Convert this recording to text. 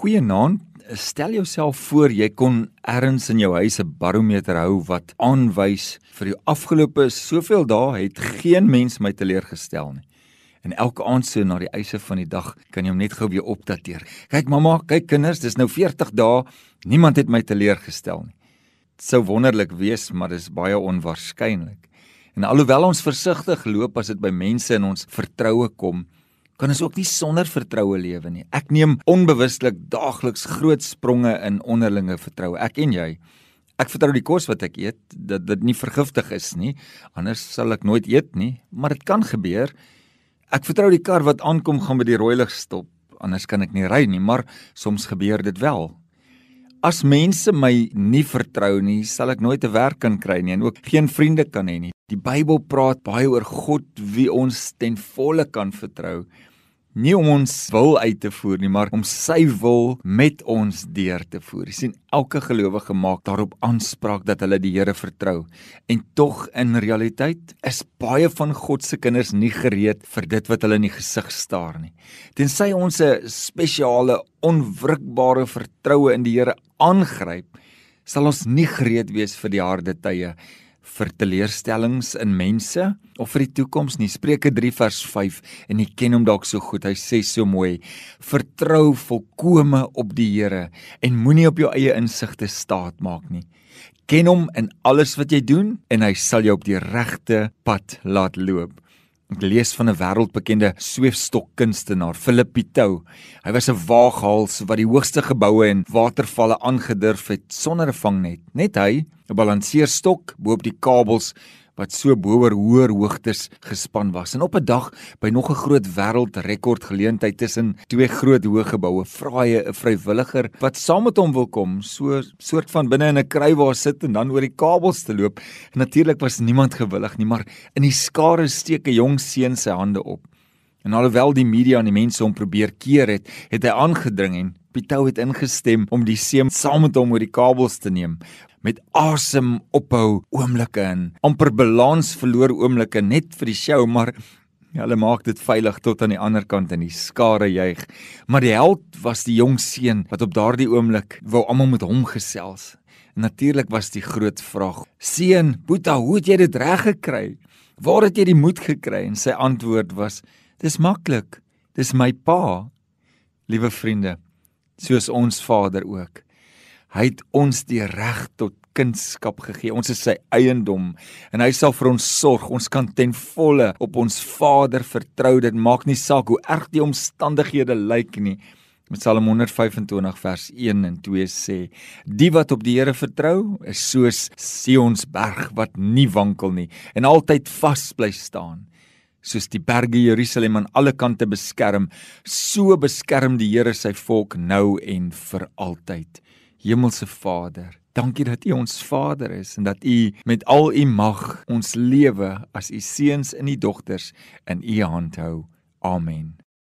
Goeienaand. Stel jouself voor jy kon ergens in jou huis 'n barometer hou wat aanwys vir die afgelope soveel dae het geen mens my teleurgestel nie. En elke aand so na die eise van die dag kan jy hom net gou weer opdateer. Kyk mamma, kyk kinders, dis nou 40 dae, niemand het my teleurgestel nie. Dit sou wonderlik wees, maar dis baie onwaarskynlik. En alhoewel ons versigtig loop as dit by mense in ons vertroue kom, kan ons ook nie sonder vertroue lewe nie. Ek neem onbewustelik daagliks groot spronge in onderlinge vertroue. Ek en jy. Ek vertrou die kos wat ek eet dat dit nie vergiftig is nie, anders sal ek nooit eet nie, maar dit kan gebeur. Ek vertrou die kar wat aankom gaan by die rooi lig stop, anders kan ek nie ry nie, maar soms gebeur dit wel. As mense my nie vertrou nie, sal ek nooit 'n werk kan kry nie en ook geen vriende kan hê nie. Die Bybel praat baie oor God wie ons ten volle kan vertrou nie om ons wil uit te voer nie, maar om sy wil met ons deur te voer. Jy sien, elke gelowige maak daarop aanspraak dat hulle die Here vertrou. En tog in realiteit is baie van God se kinders nie gereed vir dit wat hulle in die gesig staar nie. Tensy ons 'n spesiale, onwrikbare vertroue in die Here aangryp, sal ons nie gereed wees vir die harde tye vir teleurstellings in mense of vir die toekoms nie. Spreuke 3 vers 5 en jy ken hom dalk so goed. Hy sê so mooi: Vertrou volkome op die Here en moenie op jou eie insigte staat maak nie. Ken hom in alles wat jy doen en hy sal jou op die regte pad laat loop. Ek lees van 'n wêreldbekende sweefstokkunstenaar, Philip Pitou. Hy was 'n waaghals wat die hoogste geboue en watervalle aangedurf het sonder 'n vangnet. Net hy, 'n balanseerstok bo op die kabels wat so bo oor hoër hoogtes gespan was. En op 'n dag by nog 'n groot wêreldrekord geleentheid tussen twee groot hoë geboue, vra hy 'n vrywilliger wat saam met hom wil kom, so soort van binne in 'n krywa sit en dan oor die kabels te loop. Natuurlik was niemand gewillig nie, maar in die skare steek 'n jong seun sy hande op. En alhoewel die media en die mense hom probeer keer het, het hy aangedring en Pietou het ingestem om die seun saam met hom oor die kabels te neem. Met asem ophou oomblikke in. Amper balans verloor oomblikke net vir die show maar hulle maak dit veilig tot aan die ander kant in die skare juig. Maar die held was die jong seun wat op daardie oomblik wou almal met hom gesels. Natuurlik was die groot vraag seun boeta hoe het jy dit reg gekry? Waar het jy die moed gekry? En sy antwoord was dis maklik. Dis my pa liewe vriende soos ons vader ook Hy het ons die reg tot kindskap gegee. Ons is sy eiendom en hy sal vir ons sorg. Ons kan ten volle op ons Vader vertrou. Dit maak nie saak hoe erg die omstandighede lyk nie. Psalm 125 vers 1 en 2 sê: Die wat op die Here vertrou, is soos Sion's berg wat nie wankel nie en altyd vas bly staan. Soos die berge Jerusalem aan alle kante beskerm, so beskerm die Here sy volk nou en vir altyd. Hemelse Vader, dankie dat U ons Vader is en dat U met al U mag ons lewe as U seuns en U dogters in U hand hou. Amen.